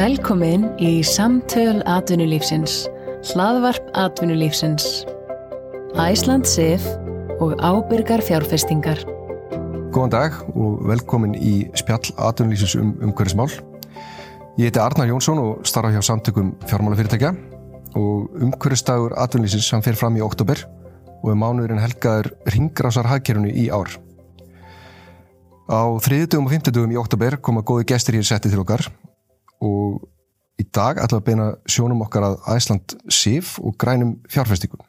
Velkomin í Samtöl Atvinnulífsins, hlaðvarp Atvinnulífsins. Æsland Sif og ábyrgar fjárfestingar. Góðan dag og velkomin í spjall Atvinnulífsins um umhverfismál. Ég heiti Arnar Jónsson og starfa hjá samtökum fjármálafyrirtækja og umhverfistagur Atvinnulífsins hann fer fram í oktober og er mánuðurinn helgaður ringrásar hagkerfunu í ár. Á þriðdugum og fymtudugum í oktober koma góði gestur hér setti til okkar og í dag við að beina sjónum okkar að Æsland SIF og grænum fjárfæstingum.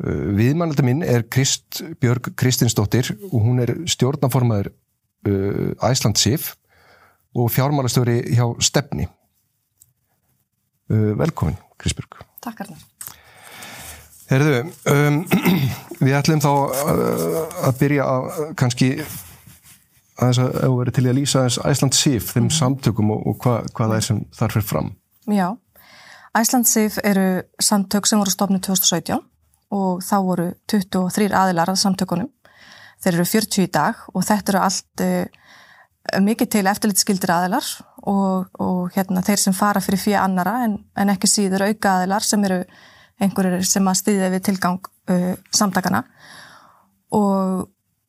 Uh, Viðmannaldi minn er Krist Björg Kristinsdóttir og hún er stjórnaformaður uh, Æsland SIF og fjármálastöri hjá Stefni. Uh, velkomin Kristbjörg. Takk Arnar. Herðu, um, við ætlum þá að byrja að kannski aðeins að hefur verið til í að lýsa aðeins Æsland SIF, þeim mm. samtökum og, og hva, hvað það er sem þarf fyrir fram. Já, Æsland SIF eru samtök sem voru stofnið 2017 og þá voru 23 aðilar að samtökunum. Þeir eru 40 í dag og þetta eru allt uh, mikið til eftirlitskildir aðilar og, og hérna, þeir sem fara fyrir fyrir annara en, en ekki síður auka aðilar sem eru einhverjir sem að stýðja við tilgang uh, samtakana og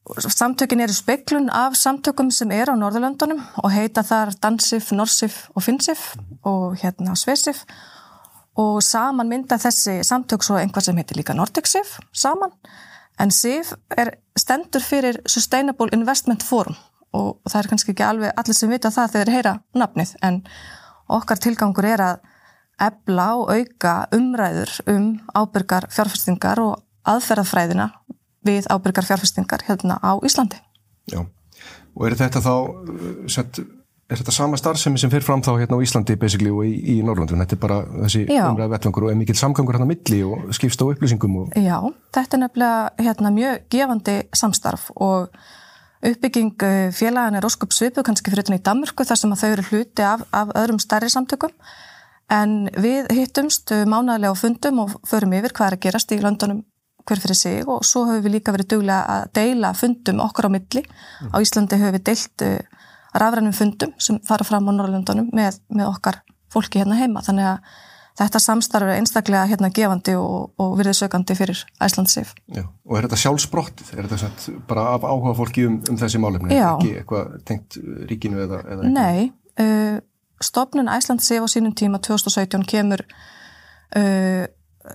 Samtökin eru speiklun af samtökum sem er á Norðurlöndunum og heita þar Dansif, Norsif og Finnsif og hérna Sveisif og saman mynda þessi samtök svo einhvað sem heitir líka Nordexif saman. En SIF er stendur fyrir Sustainable Investment Forum og það er kannski ekki alveg allir sem vita það þegar þeir heyra nafnið en okkar tilgangur er að ebla og auka umræður um ábyrgar fjárfestingar og aðferðafræðina við ábyrgar fjárfestingar hérna á Íslandi. Já, og er þetta þá, uh, sett, er þetta sama starfsemi sem fyrir fram þá hérna á Íslandi basically og í, í Norrlandun? Þetta er bara þessi umræða vettvangur og er mikil samgangur hérna milli og skipst á upplýsingum? Og... Já, þetta er nefnilega hérna mjög gefandi samstarf og uppbygging uh, félagan er óskup svipu kannski fyrir þetta í Danmörku þar sem að þau eru hluti af, af öðrum stærri samtökum en við hittumst uh, mánæðilega á fundum og förum yfir hvað er að gerast í Londonum hver fyrir sig og svo höfum við líka verið duglega að deila fundum okkar á milli. Mm. Á Íslandi höfum við deilt uh, rafrænum fundum sem fara fram á Norrlundunum með, með okkar fólki hérna heima. Þannig að þetta samstarf er einstaklega hérna gefandi og, og virðisökandi fyrir Æslandsif. Já, og er þetta sjálfsbrottið? Er þetta satt, bara af áhuga fólki um, um þessi málefni? Já. Ekki eitthvað tengt ríkinu eða, eða eitthvað? Nei, uh, stopnun Æslandsif á sínum tíma 2017 kemur uh,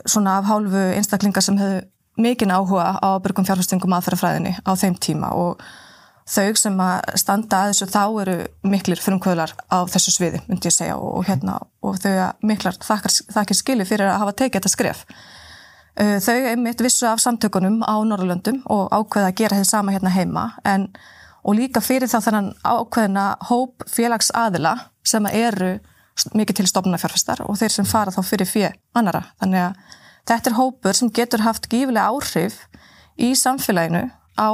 svona af hálfu einstaklingar sem hefur mikinn áhuga á byrgum fjárfestingum aðferðafræðinni á þeim tíma og þau sem að standa að þessu þá eru miklir frumkvöðlar á þessu sviði, myndi ég segja og, hérna, og þau að miklar þakkir skili fyrir að hafa tekið þetta skref. Uh, þau einmitt vissu af samtökunum á Norrlöndum og ákveða að gera þetta sama hérna heima en, og líka fyrir þá þennan ákveðina hóp félags aðila sem eru mikið til stofnuna fjárfestar og þeir sem fara þá fyrir fyrir annara. Þannig að Þetta er hópur sem getur haft gífilega áhrif í samfélaginu á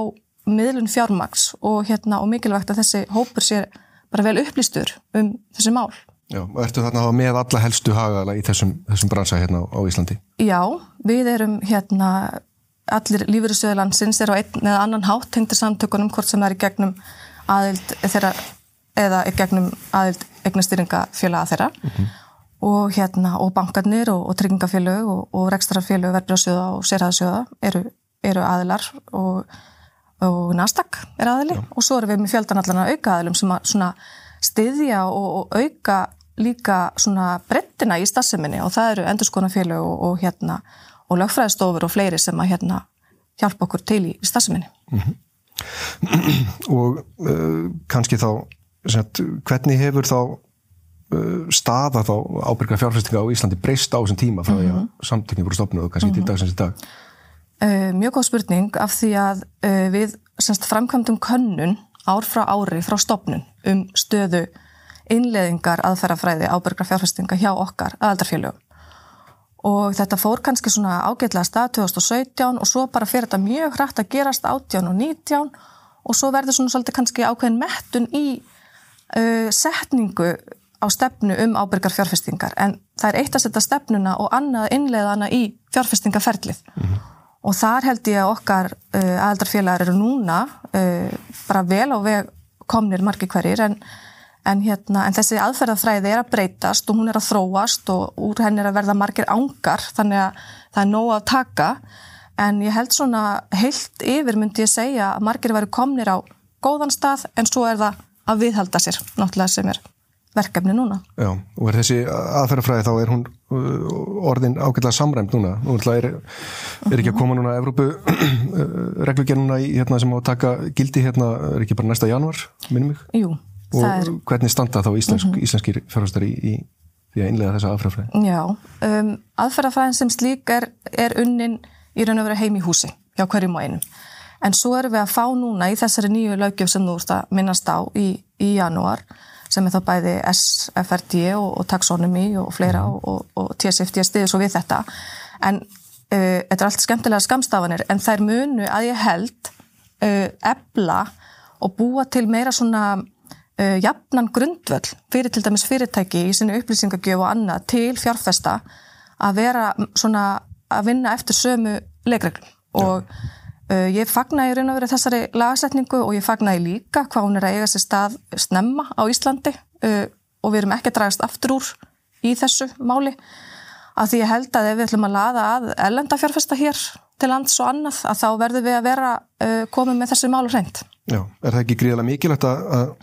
miðlun fjármaks og, hérna, og mikilvægt að þessi hópur sé bara vel upplýstur um þessi mál. Já, og ertu þarna með alla helstu hagala í þessum, þessum bransa hérna á Íslandi? Já, við erum hérna, allir lífyrirsöðurlandsins er á einn eða annan hátt tengtir samtökunum hvort sem það er í gegnum aðild þeirra eða í gegnum aðild eignastýringa fjölaða þeirra. Mm -hmm og hérna og bankarnir og, og tryggingafélög og, og rekstrarfélög, verbrjóðsjóða og sérhæðsjóða eru, eru aðilar og, og Nasdaq er aðili Já. og svo erum við með fjöldanallana auka aðilum sem að stiðja og auka líka svona brettina í stafseminni og það eru endurskona og hérna og lögfræðistofur og fleiri sem að hérna hjálpa okkur til í stafseminni. Mm -hmm. Og uh, kannski þá, hvernig hefur þá staða þá ábyrga fjárfæstinga á Íslandi breyst á þessum tíma frá því að mhm. samtökning voru stopnud og kannski mm -hmm. til dagsins í dag? Uh, mjög góð spurning af því að uh, við semst, framkvæmdum könnun ár frá ári frá stopnun um stöðu innleðingar aðferðafræði ábyrga fjárfæstinga hjá okkar aðaldarfélögum og þetta fór kannski svona ágætlega stað 2017 og svo bara fyrir þetta mjög hrætt að gerast 18 og 19 og svo verður svona svolítið kannski ákveðin mettun í uh, setningu á stefnu um ábyrgar fjárfestingar. En það er eitt að setja stefnuna og annað innleiðana í fjárfestingaferlið. Mm -hmm. og þar held ég að okkar uh, aðaldarfélagar eru núna uh, bara vel á veg komnir margi hverjir. En, En, hérna, en þessi aðferðafræði er að breytast og hún er að þróast og úr henni er að verða margir ángar þannig að það er nóg að taka. En ég held svona heilt yfir myndi ég segja að margir væri komnir á góðan stað en svo er það að viðhalda sér náttúrulega sem er verkefni núna. Já, og er þessi aðferðafræði þá er hún uh, orðin ágætlega samræmt núna. Nú er, er ekki að koma núna Evrópu reglugjörnuna í hérna sem á að taka gildi hérna, er ekki bara næsta januar, minnum mig? Jú, og er... hvernig standa þá íslensk, mm -hmm. íslenskir fjárhastari í, í því að innlega þessa aðferðafræði? Já, um, aðferðafræðin sem slík er, er unnin í raun og veru heim í húsi hjá hverjum og einum. En svo erum við að fá núna í þessari nýju lögjöf sem þú ert að minnast á í, í janúar sem er þá bæði SFRD og, og taxonomy og fleira mm. og, og TSFD stiður svo við þetta. En uh, þetta er allt skemmtilega skamstafanir en þær munu að ég held uh, ebla og búa til meira svona uh, jafnan grundvöld fyrir til dæmis fyrirtæki í sinni upplýsingagjöf og annað til fjárfesta að vera svona að vinna eftir sömu leikreglum og uh, ég fagna í raun og verið þessari lagasetningu og ég fagna í líka hvað hún er að eiga sér stað snemma á Íslandi uh, og við erum ekki að dragast aftur úr í þessu máli að því ég held að ef við ætlum að laða að ellenda fjárfesta hér til lands og annað að þá verðum við að vera uh, komið með þessi málu hreint. Já, er það ekki gríðilega mikilvægt að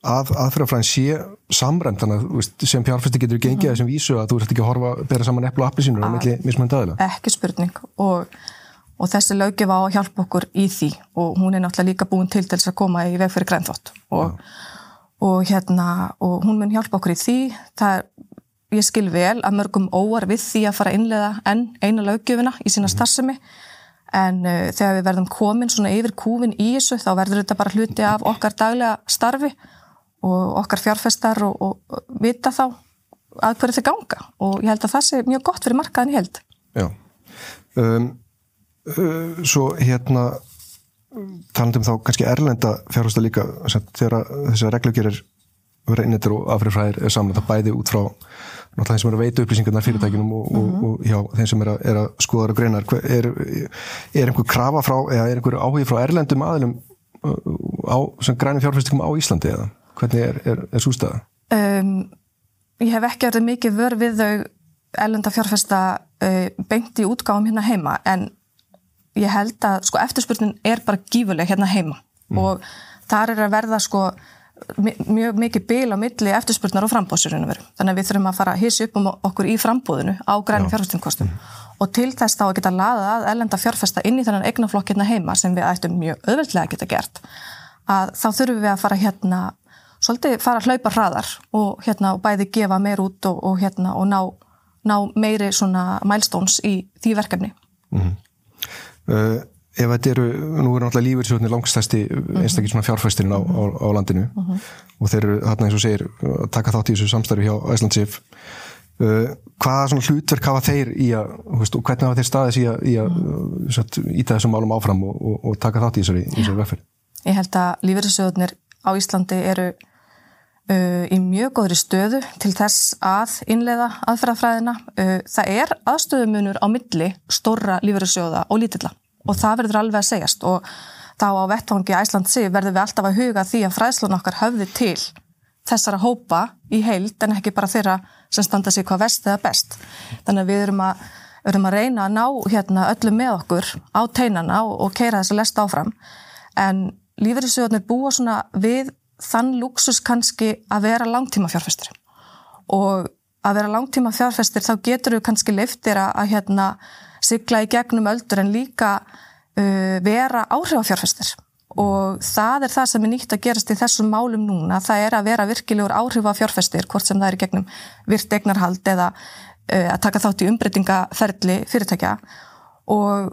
að aðferðafræðin sé samræmt þannig að sem fjárfæsti getur gengið mm. þessum vísu að þú ert ekki að horfa að bera saman epplu og applisínur á milli mismönd aðila. Ekki spurning og, og þessi löggi var að hjálpa okkur í því. Og hún er náttúrulega líka búin til til þess að koma í veg fyrir grænþótt og, og hérna og hún mun hjálpa okkur í því. Er, ég skil vel að mörgum óar við því að fara að innlega enn eina löggjöfina í sína mhm. starfsemi. En uh, þegar við verðum komin svona yfir kúfin í þessu þá verður þetta bara hluti af okkar daglega starfi og okkar fjárfestar og, og vita þá að hverju þið ganga. Og ég held að það sé mjög gott fyrir markaðin ég held Já. Um, Svo hérna talandum þá kannski erlenda fjárfesta líka þegar þessar reglugjörir vera innettur og afrifræðir er saman það bæði út frá náttúrulega þeim sem er að veita upplýsingarnar fyrirtækinum og, mm -hmm. og, mhm. og já, þeim sem er að, er að skoða og greinar er, er einhver krafa frá eða er einhver áhugi frá erlendum aðlum uh, á grænum fjárfestingum á Íslandi eða? Hvernig er, er, er svo staða? Um, ég hef ekki verið mikið vör við þau ellenda fjárfesta uh, beint í útgáðum hérna heima en ég held að sko eftirspurnin er bara gífuleg hérna heima mm. og þar er að verða sko mjög mikið bil á milli eftirspurnar og frambóðsirinu veru. Þannig að við þurfum að fara að hissi upp um okkur í frambóðinu á grænum fjárfestingkostum mm. og til þess þá að geta laðað að ellenda fjárfesta inn í þennan eignaflokk hérna heima sem við ættum mjög öðvöldlega að geta gert að þá þurfum við að fara hérna svolítið fara að hlaupa hraðar og, hérna, og bæði gefa meir út og, og, hérna, og ná, ná meiri svona milestones í því verkefni. Mm. Uh, ef þetta eru, nú eru náttúrulega lífyrsjóðinni langstæsti mhm. einstaklega svona fjárfæstirinn á, á, á landinu mm -hmm. og þeir eru þarna eins og segir að taka þátt í þessu samstarfi hjá Æslandsif. Uh, hvaða svona hlutverk hafa þeir í að, veist, og hvernig hafa þeir staðis í að, í að mm. íta þessum málum áfram og taka þátt í þessari, þessari veffer? Ég held að lífyrsjóðinir á Íslandi eru Uh, í mjög góðri stöðu til þess að innleiða aðferðafræðina. Uh, það er aðstöðumunur á milli stóra lífverðarsjóða og lítilla og það verður alveg að segjast. Og þá á vettvangi Æslandsi verður við alltaf að huga því að fræðslun okkar höfði til þessara hópa í heild en ekki bara þeirra sem standa sig hvað vest eða best. Þannig að við erum að, erum að reyna að ná hérna, öllum með okkur á teinana og, og keira þess að lesta áfram. En lífverðarsjóðanir búa svona við þann luxus kannski að vera langtíma fjárfæstir og að vera langtíma fjárfæstir þá getur þú kannski leiftir að, að hérna, sigla í gegnum öldur en líka uh, vera áhrifafjárfæstir og það er það sem er nýtt að gerast í þessum málum núna, það er að vera virkilegur áhrifafjárfæstir, hvort sem það er í gegnum virt egnarhald eða uh, að taka þátt í umbreytingaferli fyrirtækja. Og,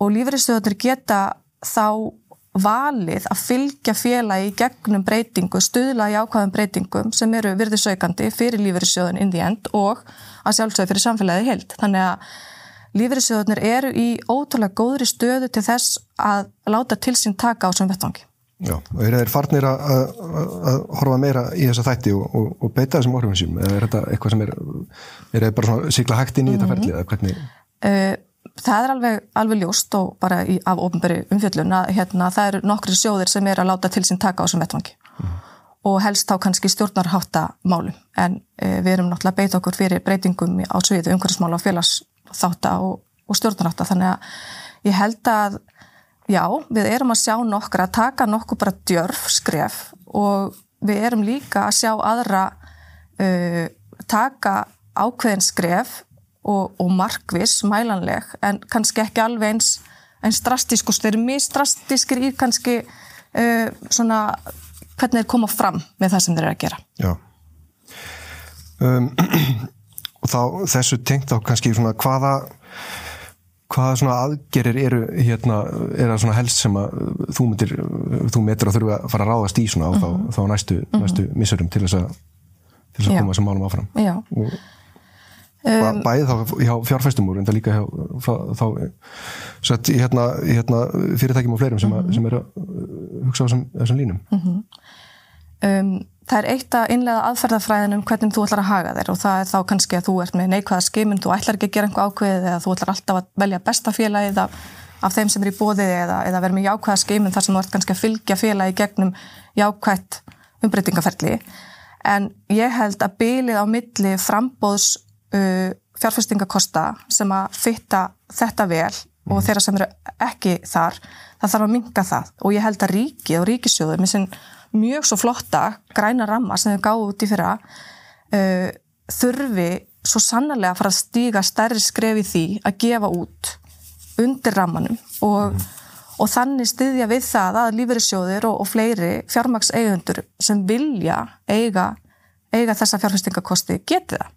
og lífriðstöðunir geta þá valið að fylgja félagi gegnum breytingu, stuðla í ákvæðum breytingum sem eru virðisaukandi fyrir lífeyrissjóðun in the end og að sjálfsögðu fyrir samfélagið heilt. Þannig að lífeyrissjóðunir eru í ótrúlega góðri stöðu til þess að láta til sín taka á sem vettvangi. Já, og eru þeir farnir að, að horfa meira í þessa þætti og, og, og beita þessum orðum sem, eða er þetta eitthvað sem er, er bara svona sigla hægt inn í þetta ferli, eða hvernig? Það er alveg, alveg ljóst og bara í, af ofnbæri umfjöllun að hérna, það eru nokkri sjóðir sem er að láta til sín taka á þessum vettvangi mm. og helst þá kannski stjórnarháttamálum en uh, við erum náttúrulega beit okkur fyrir breytingum á sviðu umhverfismála og félagsþátta og, og stjórnarhátta þannig að ég held að já, við erum að sjá nokkra að taka nokkuð bara djörf skref og við erum líka að sjá aðra uh, taka ákveðin skref og, og markvis, mælanleg en kannski ekki alveg eins eins drastísk og þeir eru mist drastískir í kannski uh, svona hvernig þeir koma fram með það sem þeir eru að gera. Já. Um, og þá þessu tengt á kannski svona hvaða hvaða svona aðgerir eru hérna, er það svona helst sem að þú myndir, þú myndir að þurfa að fara að ráðast í svona á mm -hmm. þá, mhm. þá næstu, mm -hmm. næstu missurum til þess að til þess að koma þessum málum áfram. Já. Og Um, bæðið þá hjá fjárfæstum úr en það líka hjá þá, þá hérna, hérna, fyrirtækjum og fleirum sem, að, mhm. sem er að hugsa á þessum, línum mm -hmm. um, Það er eitt að innlega aðferðafræðin um hvernig þú ætlar að haga þér og það er þá kannski að þú ert með neikvæða skimun, þú ætlar ekki að gera einhver ákveðið eða þú ætlar alltaf að velja besta félagið af, af þeim sem er í bóðið eða, eða verður með jákvæða skimun þar sem þú ert kannski að fylgja félagi gegnum jákvætt umbreytingaferli en ég held að bylið á milli frambóðs uh, fjárfestingakosta sem að fitta þetta vel. Og mhm. þeirra sem eru ekki þar, það þarf að minga það og ég held að ríki og ríkisjóður með sinn mjög svo flotta græna ramma sem þau gáðu út í fyrra uh, þurfi svo sannarlega að fara að stíga stærri skref í því að gefa út undir rammanum og, mm. og þannig styðja við það að lífeyrissjóðir og, og fleiri fjármakseigundur sem vilja eiga, eiga þessa fjárfestingakosti geti það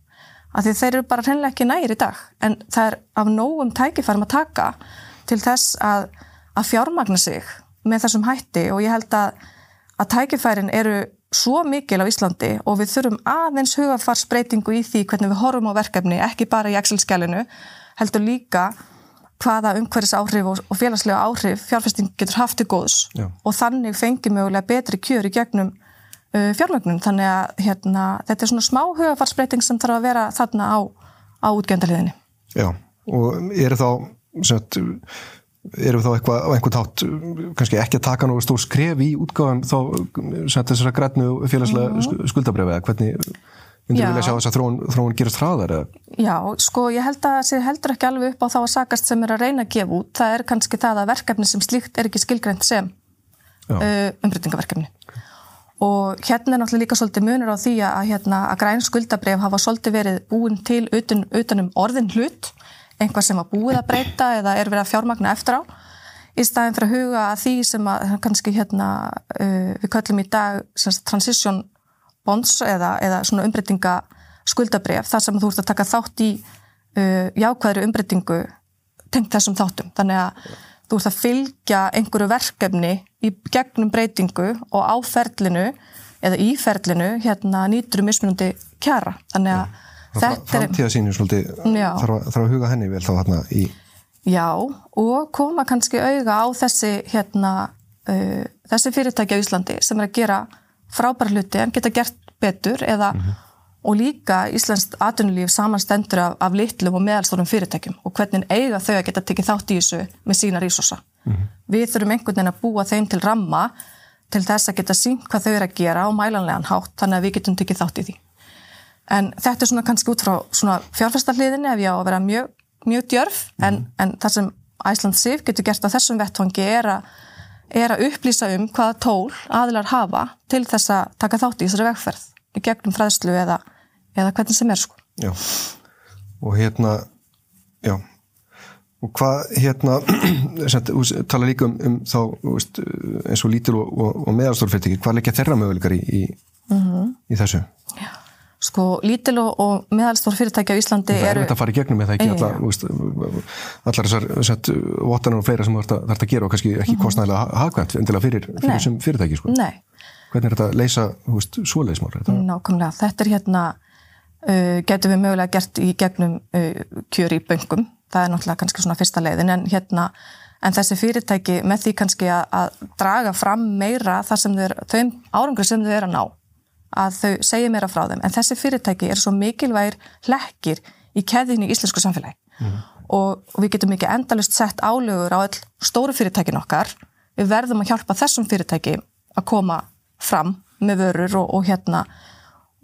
því þeir eru bara hreinlega ekki nægir í dag. En það er af nógum tækifærum að taka til þess að, að fjármagna sig með þessum hætti. Og ég held að, að tækifærin eru svo mikil á Íslandi og við þurfum aðeins hugafarsbreytingu í því hvernig við horfum á verkefni, ekki bara í Excel-skjælinu, heldur líka hvaða umhverfis áhrif og, og félagslega áhrif fjárfesting getur haft til góðs. Já. og þannig fengi mögulega betri kjör í gegnum Uh, fjármögnum þannig að hérna, þetta er svona smá hugafarsbreyting sem þarf að vera þarna á, á útgjöndarliðinni. Já, og eru þá sagt, eru þá eitthvað á einhvern tátt kannski ekki að taka náðu stór skref í útgáðan þá sagt, þessara grætnu félagslega mm -hmm. skuldabrefið eða hvernig myndir þú vilja sjá þess að þróun, þróun gerast hraðar? Eða? Já, sko ég held að það heldur ekki alveg upp á þá að sakast sem er að reyna að gefa út, það er kannski það að verkefni sem slíkt er ekki skilgreint sem uh, umbreytingaverkefni og hérna er náttúrulega líka svolítið munur á því að, hérna, að græn skuldabref hafa svolítið verið búin til utan, utanum orðin hlut, einhvað sem var búið að breyta eða er verið að fjármagna eftir á í staðin fyrir að huga að því sem að kannski hérna uh, við kallum í dag sagt, transition bonds eða, eða svona umbreytinga skuldabref þar sem þú ert að taka þátt í uh, jákvæðri umbreytingu tengt þessum þáttum. Þannig að þú ert að fylgja einhverju verkefni í gegnum breytingu og á ferlinu eða í ferlinu hérna nýtur um mismunandi kjara. Þannig að ja, þetta er framtíðasínu svolítið þarf þarf að huga henni vel þá hérna í Já og koma kannski auga á þessi hérna uh, þessi fyrirtæki á Íslandi sem er að gera frábæra hluti en geta gert betur eða mm -hmm og líka Íslands atvinnulíf samanstendur af, af litlum og meðalstórum fyrirtækjum og hvernig eiga þau að geta tekið þátt í þessu með sína rísosa. Mm -hmm. Við þurfum einhvern veginn að búa þeim til ramma til þess að geta sínt hvað þau eru að gera á mælanlegan hátt þannig að við getum tekið þátt í því. En þetta er svona kannski út frá svona fjárfæstarliðinni ef ég á að vera mjög, mjög djörf mm -hmm. en, en það sem Æsland SIF getur gert á þessum vettvangi er að er að upplýsa um hvaða tól aðilar hafa til þess að taka þátt í þessari vegferð í gegnum fræðslu eða eða hvernig sem er sko. Já, og hérna, já, og hvað hérna, þú tala líka um, um þá veist, eins og lítil og, og, og meðalstórfyrirtæki, hvað leikja þeirra möguleikar í, í, mm -hmm. í þessu? Já, sko lítil og, og meðalstórfyrirtæki á Íslandi eru... Það er verið að fara í gegnum eða ekki alla, veist, allar þessar votanar og fleira sem það ert að gera og kannski ekki mm -hmm. kostnæðilega hagvænt endilega fyrir, fyrir þessum fyrirtæki sko. Nei. Hvernig er þetta að leysa svoleiðismál? Nákvæmlega, þetta er hérna uh, getum við mögulega gert í gegnum uh, kjör í böngum, það er náttúrulega kannski svona fyrsta leiðin. En hérna en þessi fyrirtæki með því kannski að, að draga fram meira þar sem eru, þau árangur sem þau eru að ná að þau segja meira frá þeim. En þessi fyrirtæki er svo mikilvægir hlekkir í keðinu í íslensku samfélagi. Mm. og, og við getum ekki endalust sett álögur á all stóru fyrirtækin okkar. Við verðum að hjálpa þessum fyrirtæki að koma fram með vörur og, og hérna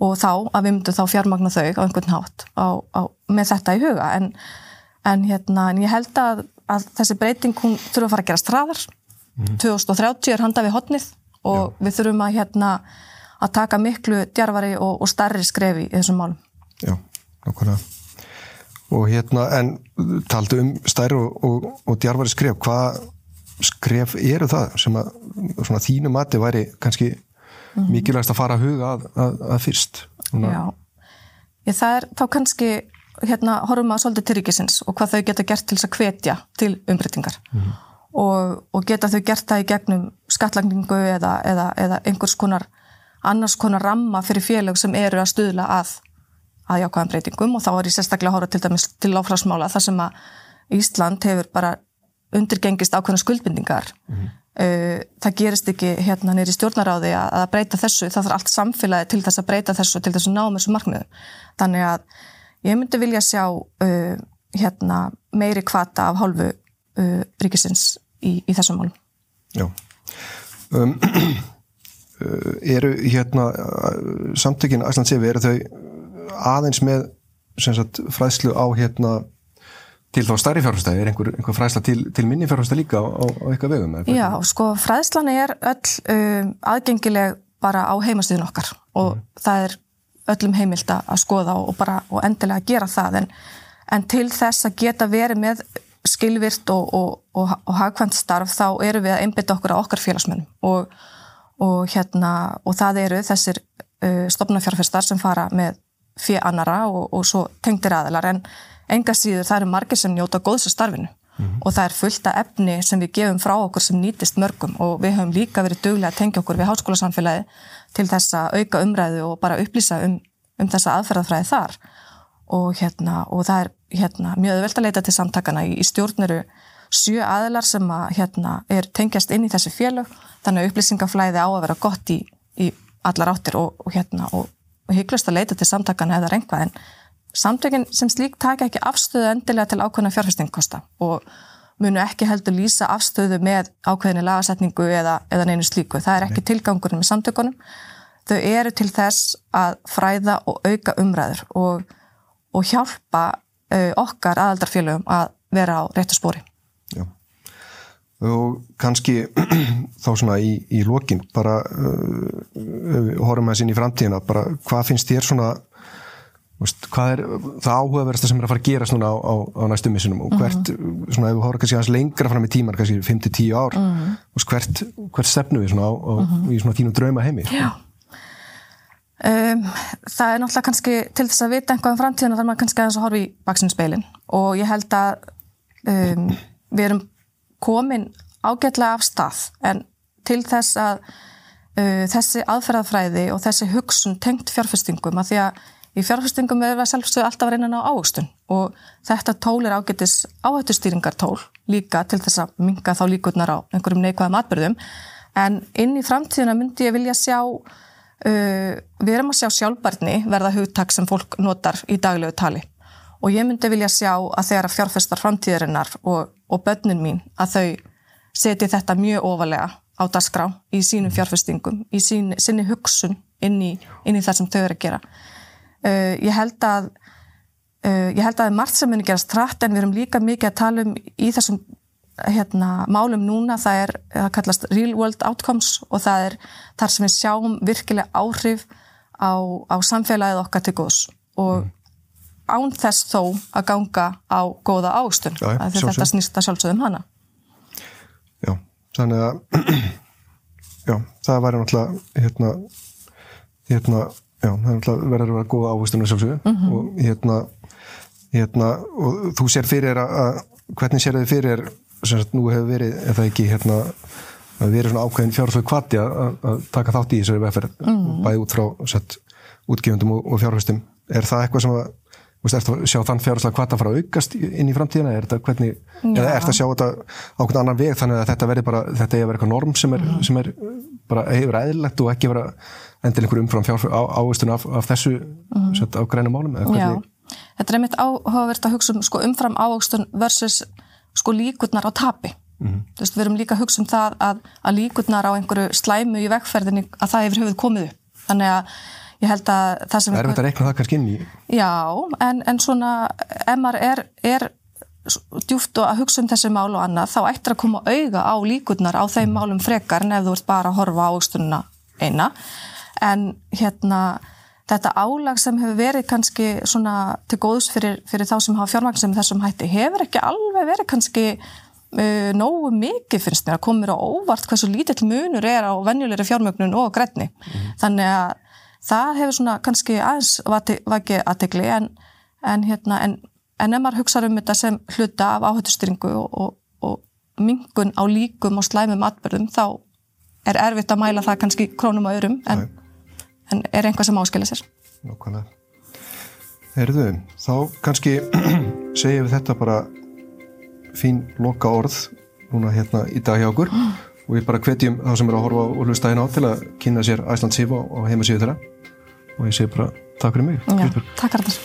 og þá að við myndum þá fjármagna þau á einhvern hátt á, á, með þetta í huga en, en hérna en ég held að, að þessi breyting hún þurfa að fara að gera straðar mm. 2030 er handa við hotnið og Já. við þurfum að hérna að taka miklu djarfari og, og starri skrefi í þessum málum Já, nákvæmlega og hérna en taldu um stærri og, og, og djarfari skref hvað skref eru það sem að svona, þínu mati væri kannski mm -hmm. mikilvægast að fara að huga að, að, að fyrst svona. Já, Ég, það er þá kannski hérna horfum að svolítið til ríkisins og hvað þau geta gert til þess að hvetja til umbreytingar mm -hmm. og, og geta þau gert það í gegnum skattlagningu eða, eða, eða einhvers konar annars konar ramma fyrir félag sem eru að stuðla að að jákvæðan breytingum og þá er ég sérstaklega að hóra til dæmis til láfrásmála þar sem að Ísland hefur bara undirgengist ákveðna skuldbindingar. Mm -hmm. það gerist ekki hérna nýri stjórnaráði að, að breyta þessu, það þarf allt samfélagi til þess að breyta þessu, til þess að ná með þessu markmiðu þannig að ég myndi vilja sjá uh, hérna meiri kvata af hálfu uh, ríkisins í, í þessum málum. Já. Um, eru hérna samtökin Æslandssefi, eru þau aðeins með sagt, fræðslu á hérna til þá stærri fjárfæstæði, er einhver, einhver fræðsla til, til minni fjárfæstæði líka á, á, á eitthvað vegum? Já, sko fræðslan er öll um, aðgengileg bara á heimastíðin okkar og mm. það er öllum heimilt að skoða og bara og endilega að gera það en, en til þess að geta verið með skilvirt og, og, og, og hagkvæmt starf þá eru við að einbytta okkur á okkar félagsmennum og hérna og það eru þessir uh, stopnafjárfæstar sem fara með fyrir annara og svo tengtir aðlar en enga síður það eru margir sem njóta góðs að starfinu. Mm -hmm. og það er fullt af efni sem við gefum frá okkur sem nýtist mörgum. Og við höfum líka verið duglega að tengja okkur við háskólasamfélagi til þess að auka umræðu og bara upplýsa um, um þessa aðferðafræði þar. Og hérna og það er hérna mjög öðvöld að leita til samtakana í, í stjórnuru sjö aðlar sem að hérna er tengjast inn í þessi félög. Þannig að upplýsingaflæði á að vera gott í, í allar áttir og, og hérna og, og hygglust að leita til samtakana eða reynga en Samtökin sem slík taka ekki afstöðu endilega til ákveðna fjárfestingkosta og munu ekki heldur lýsa afstöðu með ákveðinni lagasetningu eða, eða neinu slíku. Það er ekki tilgangurinn með samtökunum. Þau eru til þess að fræða og auka umræður og, og hjálpa okkar aðaldarfélögum að vera á réttu spóri. Já. Og kannski þá svona í, í lokin bara uh, horfum við að sinni í framtíðina, bara hvað finnst þér svona Veist, hvað er það áhugaverðasta sem er að fara að gera svona á, á, á næstu missunum og hvert, mm -hmm. svona ef við horfum kannski aðeins lengra fram í tímar, kannski 5-10 ár mm -hmm. veist, hvert, hvert stefnu við svona á, mm -hmm. í svona þínu drauma heimi um, Það er náttúrulega kannski til þess að vita einhvað um framtíðina þar maður kannski aðeins að horfa í baksinnspeilin og ég held að um, við erum komin ágætlega af stað en til þess að uh, þessi aðferðafræði og þessi hugsun tengt fjárfestingum að því að Í fjárfestingum er við sjálfsögðu alltaf að reyna á águstun og þetta tól er ágættis áhættustýringartól líka til þess að minga þá líkurnar á einhverjum neikvæðum atbyrðum en inn í framtíðuna myndi ég vilja sjá, uh, við erum að sjá sjálfbarni verða hugtak sem fólk notar í daglegu tali. Og ég myndi vilja sjá að þegar fjárfestar framtíðarinnar og, og börnun mín að þau seti þetta mjög ofalega á dasgrá í sínum fjárfestingum, í sín, sinni hugsun inn í, inn í það sem þau eru að gera Uh, ég held að uh, ég held að margt sem muni gerast trætt en við erum líka mikið að tala um í þessum hérna, málum núna það er, það kallast real world outcomes og það er þar sem við sjáum virkilega áhrif á, á samfélagið okkar til góðs. Og mm. án þess þó að ganga á góða ástun þetta snýst að sjálfsögðum hana. Já, þannig að já, það væri náttúrulega hérna hérna Já, það verður að vera góða ávustunum sjálfsögðu mm -hmm. og hérna, hérna og þú sér fyrir að, að hvernig sér þið fyrir sem sagt nú hefur verið, ef það ekki hérna að verið svona ákveðin fjárháslega kvati að, að taka þátt í þessari vefferð mm -hmm. bæði út frá sett útgefundum og, og fjárhástum. Er það eitthvað sem að Þú veist, er það að sjá þann fjárháslega hvað það fara að aukast inn í framtíðina, er það hvernig, Já. eða er það að sjá þetta á hvern annan veg þannig að þetta verður bara, þetta er vera eitthvað norm sem er, mm. sem er bara hefur eðlilegt og ekki vera endil einhver umfram ávistunum af, af þessu mm. set, af grænum málum þetta er einmitt áhugavert að hugsa um sko, umfram ávistun versus sko líkurnar á tapi Mm. Veist, við erum líka að hugsa um það að, að líkurnar á einhverju slæmu í vegferðinni að það yfir höfuð komið upp. Þannig að ég held að það sem... Er þetta að reikna það kannski inn í? Já, en, en svona maður er, er djúft og að hugsa um þessi mál og annað þá ættir að koma auga á líkurnar á þeim málum frekar en ef þú ert bara að horfa á aukstununa eina. En hérna þetta álag sem hefur verið kannski svona til góðs fyrir, fyrir þá sem hafa fjármagn sem þessum hætti hefur ekki alveg verið kannski uh, nógu mikið finnst mér að koma mér á óvart hversu lítill munur er á venjulegri fjármögnun og grætni. Mm. Þannig að það hefur svona kannski aðeins vakið aðtegli en, en hérna en, en ef maður hugsaður um þetta sem hluta af áhættustringu og, og, og mingun á líkum og slæmum atbyrðum þá er erfitt að mæla það kannski krónum og öðrum en, en er einhvað sem áskilja sér. Nákvæmlega. Herðu, þá kannski segjum við þetta bara fín loka orð núna hérna í dag hjá okkur. Og við bara hvetjum þá sem eru að horfa og hlusta hérna á til að kynna sér Æsland Sif á heimasíðu þeirra. Og ég segi bara takk fyrir mig. Já, takk þetta